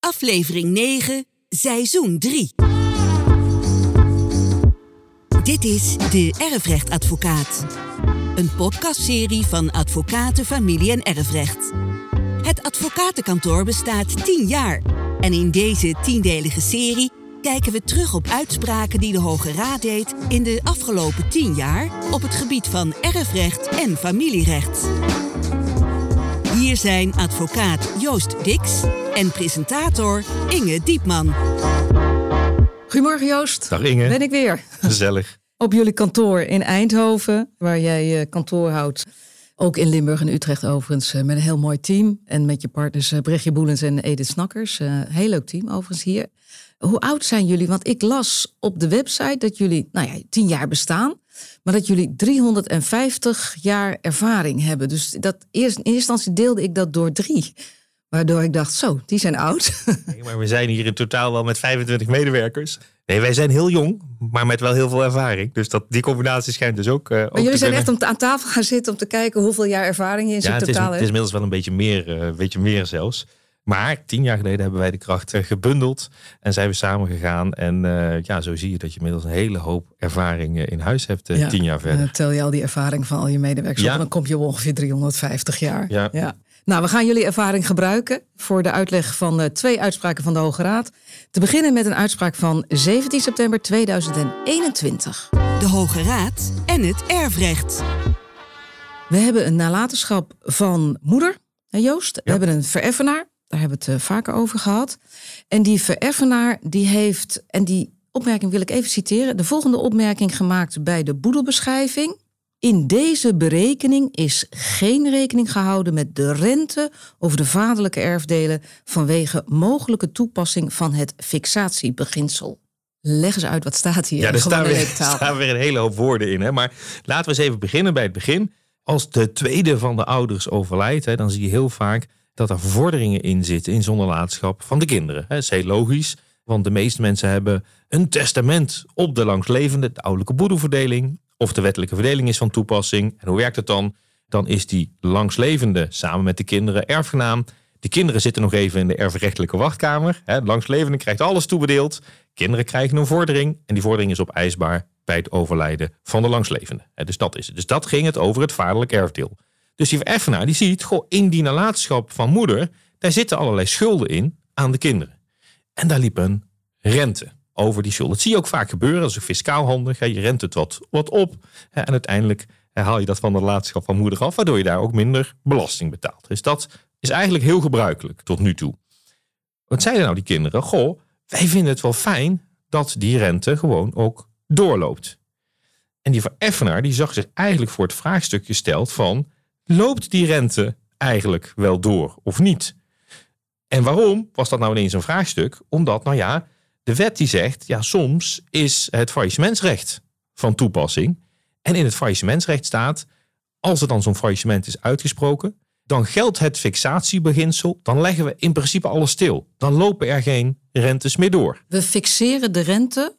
aflevering 9, seizoen 3. Dit is De Erfrechtadvocaat. Een podcastserie van Advocaten, Familie en Erfrecht. Het advocatenkantoor bestaat 10 jaar. En in deze tiendelige serie kijken we terug op uitspraken die de Hoge Raad deed in de afgelopen 10 jaar op het gebied van erfrecht en familierecht. Hier zijn advocaat Joost Dix en presentator Inge Diepman. Goedemorgen Joost. Dag Inge. Ben ik weer. Gezellig. Op jullie kantoor in Eindhoven, waar jij kantoor houdt. Ook in Limburg en Utrecht overigens, uh, met een heel mooi team. En met je partners uh, Brechtje Boelens en Edith Snakkers. heel leuk team overigens hier. Hoe oud zijn jullie? Want ik las op de website dat jullie, nou ja, tien jaar bestaan. Maar dat jullie 350 jaar ervaring hebben. Dus dat eerst, in eerste instantie deelde ik dat door drie. Waardoor ik dacht, zo, die zijn oud. Nee, maar we zijn hier in totaal wel met 25 medewerkers. Nee, wij zijn heel jong, maar met wel heel veel ervaring. Dus dat, die combinatie schijnt dus ook. Uh, ook maar jullie zijn echt om aan tafel gaan zitten om te kijken hoeveel jaar ervaring je in ja, totaal hebt. Het is inmiddels wel een beetje meer, uh, een beetje meer zelfs. Maar tien jaar geleden hebben wij de krachten gebundeld en zijn we samen gegaan. En uh, ja, zo zie je dat je inmiddels een hele hoop ervaring in huis hebt, uh, ja, tien jaar verder. En tel je al die ervaring van al je medewerkers ja. op, dan kom je op ongeveer 350 jaar. Ja. ja. Nou, we gaan jullie ervaring gebruiken voor de uitleg van uh, twee uitspraken van de Hoge Raad. Te beginnen met een uitspraak van 17 september 2021. De Hoge Raad en het erfrecht. We hebben een nalatenschap van moeder, Joost. We hebben een vereffenaar. Daar hebben we het uh, vaker over gehad. En die vereffenaar die heeft, en die opmerking wil ik even citeren, de volgende opmerking gemaakt bij de boedelbeschrijving. In deze berekening is geen rekening gehouden met de rente over de vaderlijke erfdelen vanwege mogelijke toepassing van het fixatiebeginsel. Leg eens uit, wat staat hier? Ja, in er staan weer, staan weer een hele hoop woorden in. Hè? Maar laten we eens even beginnen bij het begin. Als de tweede van de ouders overlijdt, hè, dan zie je heel vaak dat er vorderingen in zitten in zo'n nalatenschap van de kinderen. Dat is heel logisch, want de meeste mensen hebben een testament op de langslevende, de ouderlijke boedelverdeling, of de wettelijke verdeling is van toepassing. En hoe werkt het dan? Dan is die langslevende samen met de kinderen erfgenaam. De kinderen zitten nog even in de erfrechtelijke wachtkamer. De langslevende krijgt alles toebedeeld. Kinderen krijgen een vordering en die vordering is opeisbaar bij het overlijden van de langslevende. Dus dat is het. Dus dat ging het over het vaderlijk erfdeel. Dus die vereffenaar die ziet, goh, in die nalatenschap van moeder, daar zitten allerlei schulden in aan de kinderen. En daar liep een rente over die schulden. Dat zie je ook vaak gebeuren, is ook fiscaal handig. Je rent het wat, wat op en uiteindelijk haal je dat van de nalatenschap van moeder af, waardoor je daar ook minder belasting betaalt. Dus dat is eigenlijk heel gebruikelijk tot nu toe. Wat zeiden nou die kinderen? Goh, wij vinden het wel fijn dat die rente gewoon ook doorloopt. En die vereffenaar die zag zich eigenlijk voor het vraagstuk gesteld van loopt die rente eigenlijk wel door of niet? En waarom was dat nou ineens een vraagstuk? Omdat, nou ja, de wet die zegt, ja, soms is het faillissementsrecht van toepassing. En in het faillissementsrecht staat, als er dan zo'n faillissement is uitgesproken, dan geldt het fixatiebeginsel, dan leggen we in principe alles stil. Dan lopen er geen rentes meer door. We fixeren de rente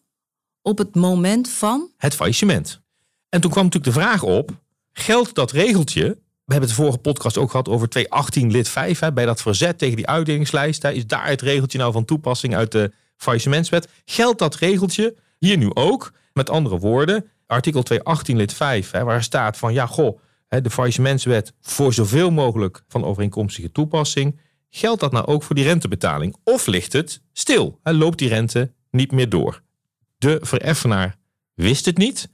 op het moment van. Het faillissement. En toen kwam natuurlijk de vraag op, geldt dat regeltje we hebben het de vorige podcast ook gehad over 218 lid 5. Hè, bij dat verzet tegen die uitdelingslijst. Is daar het regeltje nou van toepassing uit de faillissementswet? Geldt dat regeltje hier nu ook? Met andere woorden, artikel 218 lid 5, hè, waar staat van ja, goh, hè, de faillissementswet voor zoveel mogelijk van overeenkomstige toepassing. Geldt dat nou ook voor die rentebetaling? Of ligt het stil? Hè, loopt die rente niet meer door? De vereffenaar wist het niet.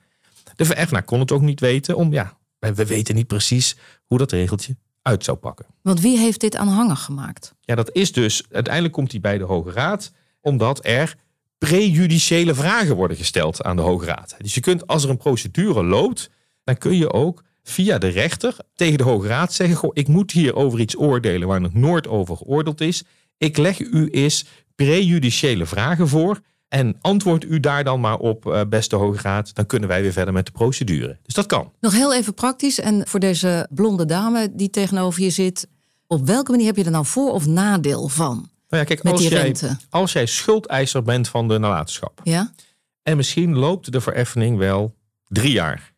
De vereffenaar kon het ook niet weten, om ja, we weten niet precies hoe dat regeltje uit zou pakken. Want wie heeft dit aanhangig gemaakt? Ja, dat is dus, uiteindelijk komt hij bij de Hoge Raad, omdat er prejudiciële vragen worden gesteld aan de Hoge Raad. Dus je kunt, als er een procedure loopt, dan kun je ook via de rechter tegen de Hoge Raad zeggen, goh, ik moet hier over iets oordelen waar nog nooit over geoordeeld is. Ik leg u eens prejudiciële vragen voor. En antwoordt u daar dan maar op, uh, beste Hoge Raad, dan kunnen wij weer verder met de procedure. Dus dat kan. Nog heel even praktisch en voor deze blonde dame die tegenover je zit. Op welke manier heb je er nou voor of nadeel van? Nou ja, kijk, met als, die jij, rente? als jij schuldeiser bent van de nalatenschap. Ja? En misschien loopt de vereffening wel drie jaar.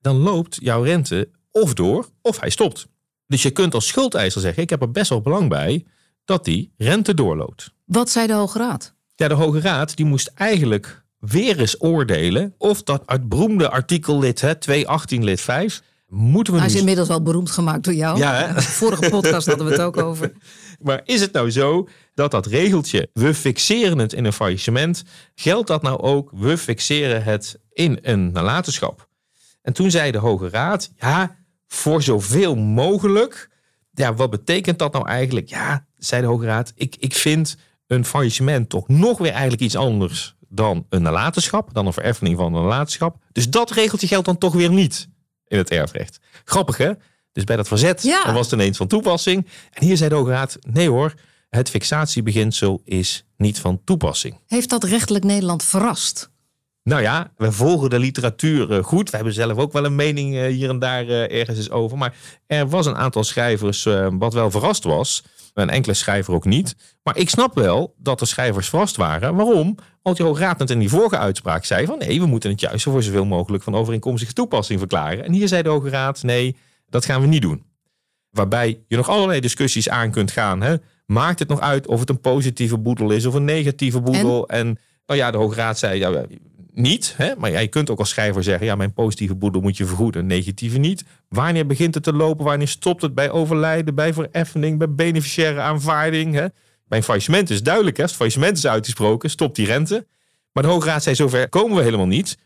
Dan loopt jouw rente of door of hij stopt. Dus je kunt als schuldeiser zeggen, ik heb er best wel belang bij dat die rente doorloopt. Wat zei de Hoge Raad? Ja, de Hoge Raad die moest eigenlijk weer eens oordelen of dat uit beroemde artikellid, hè, 218 lid 5, moeten we Hij nu... is inmiddels wel beroemd gemaakt door jou. Ja, hè? Vorige podcast hadden we het ook over. Maar is het nou zo dat dat regeltje, we fixeren het in een faillissement, geldt dat nou ook, we fixeren het in een nalatenschap? En toen zei de Hoge Raad, ja, voor zoveel mogelijk. Ja, wat betekent dat nou eigenlijk? Ja, zei de Hoge Raad, ik, ik vind een faillissement toch nog weer eigenlijk iets anders dan een nalatenschap, dan een vereffening van een nalatenschap. Dus dat regeltje geldt dan toch weer niet in het erfrecht. Grappig hè? Dus bij dat verzet Ja. was het ineens van toepassing. En hier zei de Hoge Raad, nee hoor, het fixatiebeginsel is niet van toepassing. Heeft dat rechtelijk Nederland verrast? Nou ja, we volgen de literatuur eh, goed. We hebben zelf ook wel een mening eh, hier en daar eh, ergens eens over. Maar er was een aantal schrijvers wat wel verrast was. Een enkele schrijver ook niet. Maar ik snap wel dat de schrijvers verrast waren. Waarom? Want de Hoge Raad net in die vorige uitspraak zei van... nee, we moeten het juist voor zoveel mogelijk van overeenkomstige toepassing verklaren. En hier zei de Hoge Raad, nee, dat gaan we niet doen. Waarbij je nog allerlei discussies aan kunt gaan. Hè? Maakt het nog uit of het een positieve boedel is of een negatieve boedel? En, nou ja, de Hoge Raad zei ja, niet. Hè? Maar ja, je kunt ook als schrijver zeggen: ja, mijn positieve boedel moet je vergoeden, negatieve niet. Wanneer begint het te lopen? Wanneer stopt het bij overlijden, bij vereffening, bij beneficiaire aanvaarding? Hè? Bij een faillissement is duidelijk: hè? als het faillissement is uitgesproken, stopt die rente. Maar de Hoge Raad zei: zover komen we helemaal niet.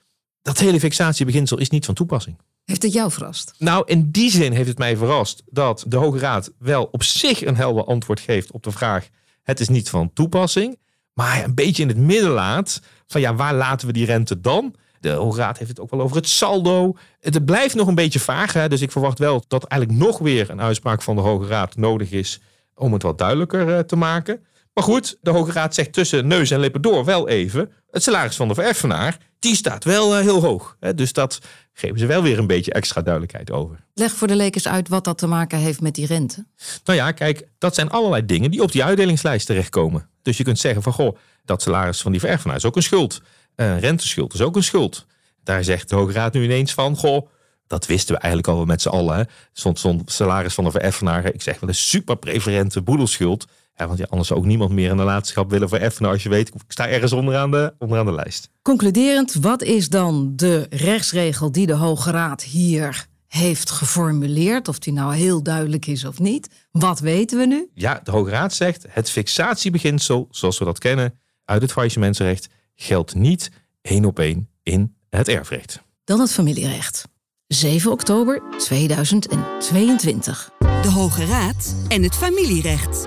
Dat hele fixatiebeginsel is niet van toepassing. Heeft het jou verrast? Nou, in die zin heeft het mij verrast dat de Hoge Raad wel op zich een helder antwoord geeft op de vraag: het is niet van toepassing, maar een beetje in het midden laat van ja, waar laten we die rente dan? De Raad heeft het ook wel over het saldo. Het blijft nog een beetje vaag, dus ik verwacht wel dat eigenlijk nog weer een uitspraak van de Hoge Raad nodig is om het wat duidelijker eh, te maken. Maar goed, de Hoge Raad zegt tussen neus en lippen door wel even. Het salaris van de vereffenaar, die staat wel eh, heel hoog. Dus dat geven ze wel weer een beetje extra duidelijkheid over. Leg voor de lekers uit wat dat te maken heeft met die rente. Nou ja, kijk, dat zijn allerlei dingen die op die uitdelingslijst terechtkomen. Dus je kunt zeggen van, goh, dat salaris van die vereffenaar is ook een schuld. Een renteschuld is ook een schuld. Daar zegt de Hoge Raad nu ineens van, goh, dat wisten we eigenlijk al wel met z'n allen. Hè. Stond zo'n salaris van de vereffenaar, ik zeg wel een super preferente boedelschuld. Ja, want ja, anders zou ook niemand meer een nalatenschap willen vereffenen als je weet, ik sta ergens onderaan de, onderaan de lijst. Concluderend, wat is dan de rechtsregel die de Hoge Raad hier heeft geformuleerd? Of die nou heel duidelijk is of niet? Wat weten we nu? Ja, de Hoge Raad zegt, het fixatiebeginsel, zoals we dat kennen uit het faillissementsrecht, geldt niet één op één in het erfrecht. Dan het familierecht. 7 oktober 2022. De Hoge Raad en het familierecht.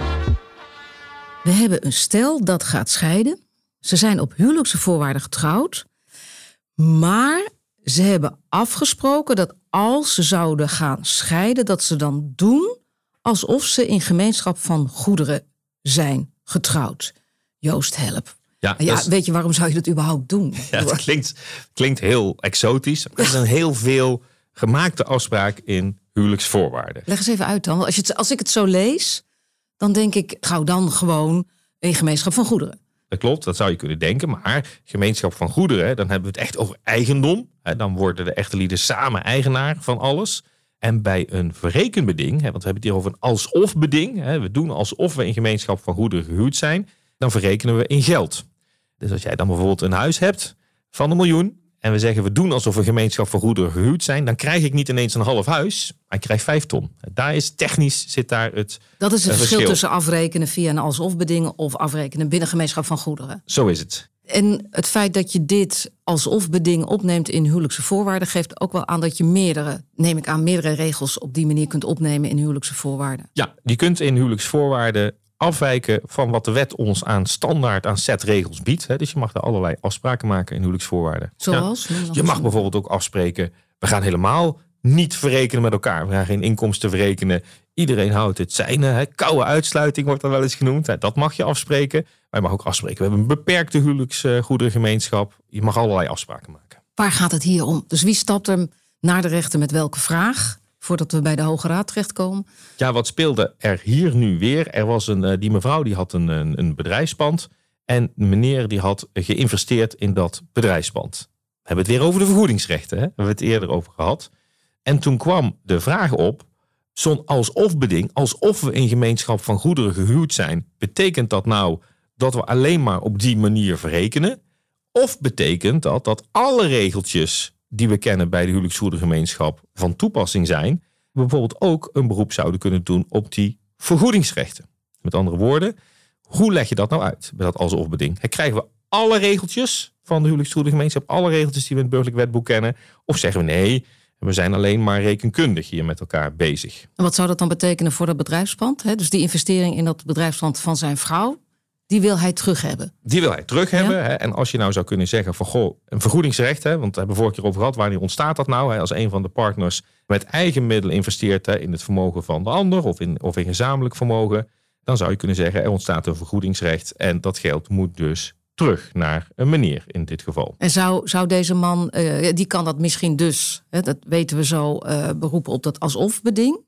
We hebben een stel dat gaat scheiden. Ze zijn op huwelijkse voorwaarden getrouwd. Maar ze hebben afgesproken dat als ze zouden gaan scheiden, dat ze dan doen alsof ze in gemeenschap van goederen zijn getrouwd. Joost, help. Ja, Ja, is- weet je, waarom zou je dat überhaupt doen? ja, het klinkt, klinkt heel exotisch. Er zijn heel veel gemaakte afspraken in huwelijksvoorwaarden. Leg eens even uit dan. Als, je het, als ik het zo lees, dan denk ik, gauw dan gewoon in gemeenschap van goederen. Dat klopt, dat zou je kunnen denken. Maar gemeenschap van goederen, dan hebben we het echt over eigendom. Dan worden de echte lieden samen eigenaar van alles. En bij een verrekenbeding, want we hebben het hier over een alsof beding. hè, We doen alsof we in gemeenschap van goederen gehuwd zijn. Dan verrekenen we in geld. Dus als jij dan bijvoorbeeld een huis hebt van een miljoen. En we zeggen we doen alsof we gemeenschap van goederen gehuwd zijn. Dan krijg ik niet ineens een half huis. Maar ik krijg vijf ton. Daar is technisch zit daar het. Dat is het Een verschil verschil. tussen afrekenen via een alsof beding of afrekenen binnen gemeenschap van goederen. Zo is het. En het feit dat je dit alsof beding opneemt in huwelijkse voorwaarden geeft ook wel aan dat je meerdere, neem ik aan, meerdere regels op die manier kunt opnemen in huwelijkse voorwaarden. Ja, je kunt in huwelijksvoorwaarden afwijken van wat de wet ons aan standaard aan setregels biedt. hè. Dus je mag daar allerlei afspraken maken in huwelijksvoorwaarden. Zoals? Ja. Je mag bijvoorbeeld ook afspreken, we gaan helemaal niet verrekenen met elkaar. We gaan geen inkomsten verrekenen. Iedereen houdt het zijne. Hè. Koude uitsluiting wordt dat wel eens genoemd. Hè. Dat mag je afspreken. Maar je mag ook afspreken. We hebben een beperkte huwelijksgoederengemeenschap. Je mag allerlei afspraken maken. Waar gaat het hier om? Dus wie stapt er naar de rechter met welke vraag? Voordat we bij de Hoge Raad terechtkomen. Ja, wat speelde er hier nu weer? Er was een, eh, die mevrouw die had een, een, bedrijfspand. En meneer die had geïnvesteerd in dat bedrijfspand. We hebben het weer over de vergoedingsrechten. Hè? We hebben het eerder over gehad. En toen kwam de vraag op. Zo'n alsof beding, alsof we in gemeenschap van goederen gehuwd zijn. Betekent dat nou dat we alleen maar op die manier verrekenen? Of betekent dat dat alle regeltjes die we kennen bij de huwelijksvoerdergemeenschap van toepassing zijn, bijvoorbeeld ook een beroep zouden kunnen doen op die vergoedingsrechten? Met andere woorden, hoe leg je dat nou uit bij dat alsof beding? Krijgen we alle regeltjes van de huwelijksvoerdergemeenschap, alle regeltjes die we in het burgerlijk wetboek kennen? Of zeggen we nee, we zijn alleen maar rekenkundig hier met elkaar bezig. En wat zou dat dan betekenen voor dat bedrijfspand? Dus die investering in dat bedrijfspand van zijn vrouw, die wil hij terug hebben. Die wil hij terug hebben. Hè? En als je nou zou kunnen zeggen van goh, een vergoedingsrecht, hè, want we hebben vorige keer over gehad, wanneer ontstaat dat nou? Hè? Als een van de partners met eigen middelen investeert hè, in het vermogen van de ander of in, of in gezamenlijk vermogen, dan zou je kunnen zeggen er ontstaat een vergoedingsrecht en dat geld moet dus terug naar een meneer in dit geval. En zou, zou deze man, uh, die kan dat misschien dus, hè, dat weten we zo, uh, beroepen op dat alsof beding?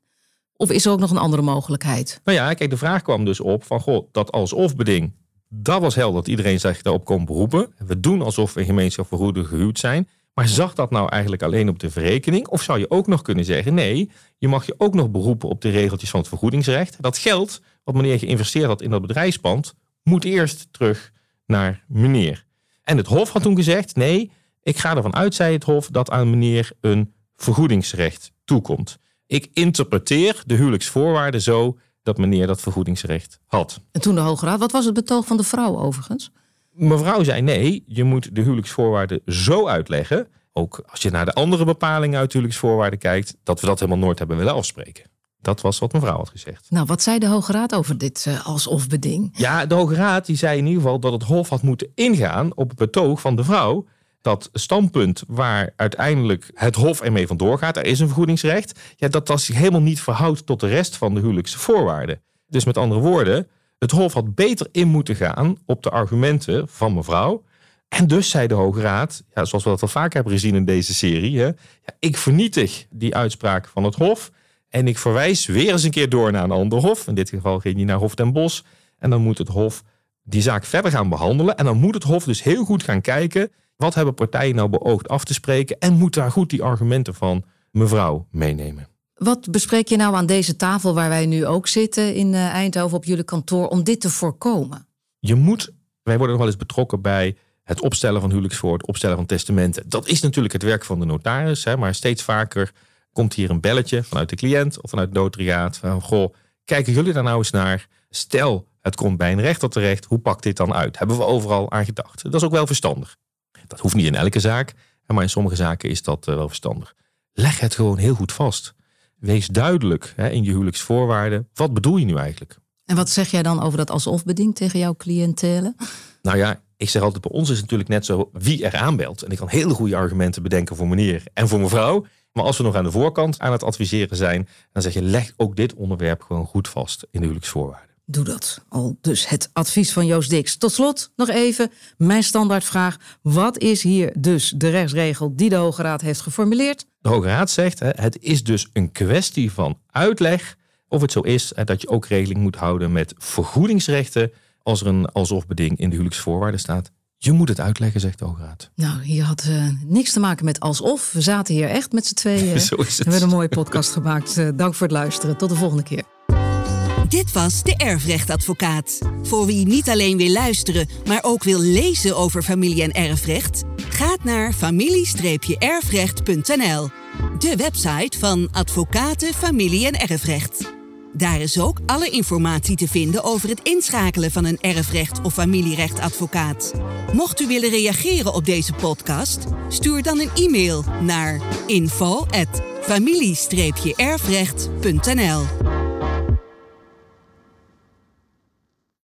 Of is er ook nog een andere mogelijkheid? Nou ja, kijk, de vraag kwam dus op van, goh, dat alsof beding, dat was helder dat iedereen zich daarop kon beroepen. We doen alsof we gemeenschap vergoeden gehuwd zijn. Maar zag dat nou eigenlijk alleen op de verrekening? Of zou je ook nog kunnen zeggen, nee, je mag je ook nog beroepen op de regeltjes van het vergoedingsrecht. Dat geld wat meneer geïnvesteerd had in dat bedrijfspand, moet eerst terug naar meneer. En het Hof had toen gezegd: nee, ik ga ervan uit, zei het Hof, dat aan meneer een vergoedingsrecht toekomt. Ik interpreteer de huwelijksvoorwaarden zo dat meneer dat vergoedingsrecht had. En toen de Hoge Raad, wat was het betoog van de vrouw overigens? Mevrouw zei nee, je moet de huwelijksvoorwaarden zo uitleggen, ook als je naar de andere bepalingen uit de huwelijksvoorwaarden kijkt, dat we dat helemaal nooit hebben willen afspreken. Dat was wat mevrouw had gezegd. Nou, wat zei de Hoge Raad over dit uh, alsof beding? Ja, de Hoge Raad die zei in ieder geval dat het Hof had moeten ingaan op het betoog van de vrouw. Dat standpunt waar uiteindelijk het Hof ermee vandoor gaat, er is een vergoedingsrecht, ja, dat dat zich helemaal niet verhoudt tot de rest van de huwelijksvoorwaarden. Dus met andere woorden, het Hof had beter in moeten gaan op de argumenten van mevrouw. En dus zei de Hoge Raad, ja, zoals we dat al vaak hebben gezien in deze serie, hè, ja, ik vernietig die uitspraak van het Hof. En ik verwijs weer eens een keer door naar een ander hof. In dit geval ging hij naar Hof ten Bos. En dan moet het hof die zaak verder gaan behandelen. En dan moet het hof dus heel goed gaan kijken. Wat hebben partijen nou beoogd af te spreken? En moet daar goed die argumenten van mevrouw meenemen. Wat bespreek je nou aan deze tafel waar wij nu ook zitten in eh, Eindhoven op jullie kantoor om dit te voorkomen? Je moet, wij worden nog wel eens betrokken bij het opstellen van huwelijksvoort, opstellen van testamenten. Dat is natuurlijk het werk van de notaris, hè, maar steeds vaker komt hier een belletje vanuit de cliënt of vanuit het notariaat. Van, goh, kijken jullie daar nou eens naar? Stel, het komt bij een rechter terecht. Hoe pakt dit dan uit? Hebben we overal aan gedacht? Dat is ook wel verstandig. Dat hoeft niet in elke zaak, maar in sommige zaken is dat eh, wel verstandig. Leg het gewoon heel goed vast. Wees duidelijk hè, in je huwelijksvoorwaarden. Wat bedoel je nu eigenlijk? En wat zeg jij dan over dat alsof beding tegen jouw cliëntelen? Nou ja, ik zeg altijd, bij ons is het natuurlijk net zo wie er aanbelt. En ik kan hele goede argumenten bedenken voor meneer en voor mevrouw. Maar als we nog aan de voorkant aan het adviseren zijn, dan zeg je leg ook dit onderwerp gewoon goed vast in de huwelijksvoorwaarden. Doe dat. Al dus het advies van Joost Dix. Tot slot nog even mijn standaardvraag. Wat is hier dus de rechtsregel die de Hoge Raad heeft geformuleerd? De Hoge Raad zegt, het is dus een kwestie van uitleg of het zo is dat je ook regeling moet houden met vergoedingsrechten als er een alsof beding in de huwelijksvoorwaarden staat. Je moet het uitleggen, zegt de Hoograad. Nou, hier had uh, niks te maken met alsof. We zaten hier echt met z'n tweeën. Zo is het. We hebben een mooie podcast gemaakt. Uh, dank voor het luisteren. Tot de volgende keer. Dit was de Erfrechtadvocaat. Voor wie niet alleen wil luisteren, maar ook wil lezen over familie- en erfrecht, gaat naar familie-erfrecht.nl, de website van Advocaten Familie- en Erfrecht. Daar is ook alle informatie te vinden over het inschakelen van een erfrecht of familierechtadvocaat. Mocht u willen reageren op deze podcast, stuur dan een e-mail naar info@familie-erfrecht.nl.